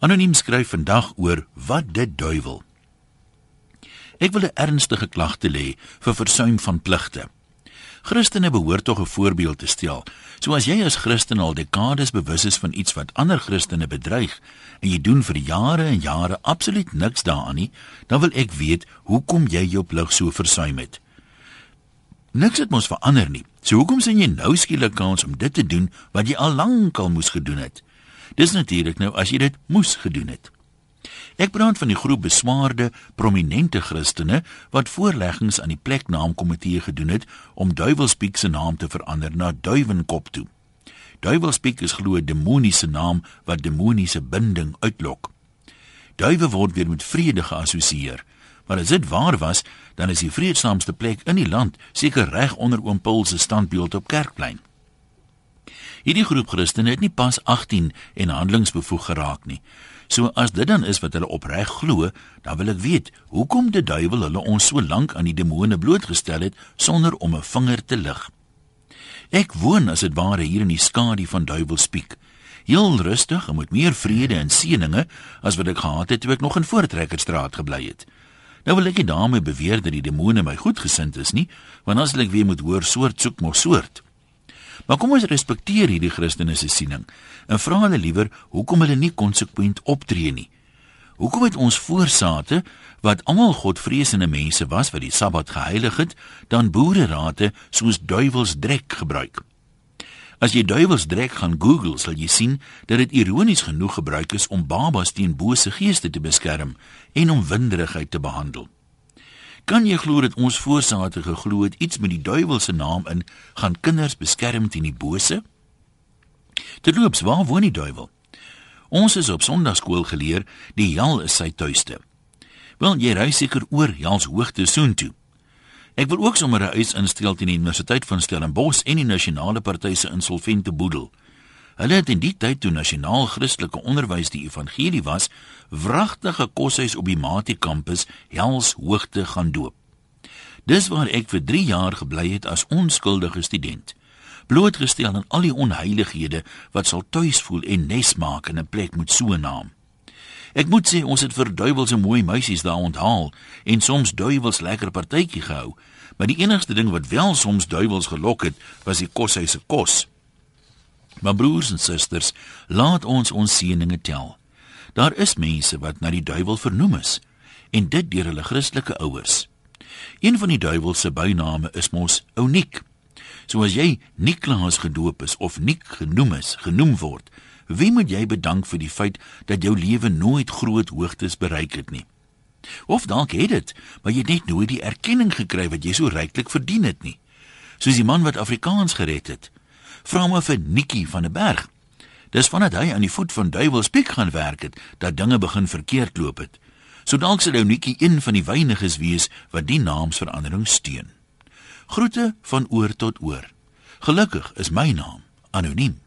Anoniem skryf vandag oor wat dit duiwel. Ek wil 'n ernstige klagte lê vir versuim van pligte. Christene behoort tog 'n voorbeeld te stel. So as jy as Christen al dekades bewus is van iets wat ander Christene bedreig en jy doen vir jare en jare absoluut niks daaraan nie, dan wil ek weet hoekom jy jou plig so versuim het. Niks het mos verander nie. So hoekom sien jy nou skielik kans om dit te doen wat jy al lank al moes gedoen het? Dis natuurlik nou as jy dit moes gedoen het. Ek praat van die groep beswaarde, prominente Christene wat voorleggings aan die pleknaamkomitee gedoen het om Duiwelspiek se naam te verander na Duiwenkop toe. Duiwelspiek is glo 'n demoniese naam wat demoniese binding uitlok. Duiwe word weer met vrede geassosieer. Maar as dit waar was, dan is die vreedsaamste plek in die land seker reg onder oom Paul se standbeeld op Kerkplein. Hierdie groep Christene het nie pas 18 en handelingsbevoeg geraak nie. So as dit dan is wat hulle opreg glo, dan wil ek weet, hoekom die duiwel hulle ons so lank aan die demone blootgestel het sonder om 'n vinger te lig. Ek woon as dit ware hier in die skadu van duiwelspiek. Heel rustig en met meer vrede en seëninge as wat ek gehad het toe ek nog in Voortrekkerstraat gebly het. Nou wil ek nie daarmee beweer dat die demone my goedgesind is nie, want as ek weer moet hoor soort soek mos soort. Maar kom ons respekteer hierdie Christene se siening en vra hulle liewer hoekom hulle nie konsekwent optree nie. Hoekom het ons voorsate wat almal godvreesende mense was wat die Sabbat geheilig het, dan boererate soos duiwelsdrek gebruik? As jy duiwelsdrek gaan Google, sal jy sien dat dit ironies genoeg gebruik is om babas teen bose geeste te beskerm en om winderigheid te behandel. Kan jy glo dat ons voorsate geglo het iets met die duiwel se naam in gaan kinders beskerm teen die bose? Terloops, waar woon die duiwel? Ons is op Sondagskool geleer die hel is sy tuiste. Wel, jy ry seker oor Jans hoogte soontoe. Ek wil ook sommer 'n huis instel teen die Universiteit van Stellenbosch en die Nasionale Party se insolvente boedel. Hulle het in die tyd toe nasionaal Christelike onderwys die evangelie was, wragtige koshuis op die Mati kampus Hels Hoogte gaan doop. Dis waar ek vir 3 jaar gebly het as onskuldige student. Blootgestel aan al die onheilighede wat sal tuis voel en nes maak in 'n plek met so 'n naam. Ek moet sê ons het vir duiwels en mooi meisies daar onthaal en soms duiwels lekker partytjie gehou, maar die enigste ding wat wel soms duiwels gelok het, was die koshuis se kos. Maar broers en susters, laat ons ons seëninge tel. Daar is mense wat na die duiwel vernoem is en dit deur hulle Christelike ouers. Een van die duiwel se byname is mos Ouniek. So as jy Niklaas gedoop is of Nik genoem is, genoem word, wie moet jy bedank vir die feit dat jou lewe nooit groot hoogtes bereik het nie? Of dalk het dit, maar jy het net nooit die erkenning gekry wat jy so ryklik verdien het nie. Soos die man wat Afrikaans gered het vra hom vir Nikkie van der Berg. Dis vandat hy aan die voet van Duiwelspiek gaan werk het, dat dinge begin verkeerd loop het. So dalk sou Nikkie een van die weiniges wees wat die naamsverandering steun. Groete van oor tot oor. Gelukkig is my naam anoniem.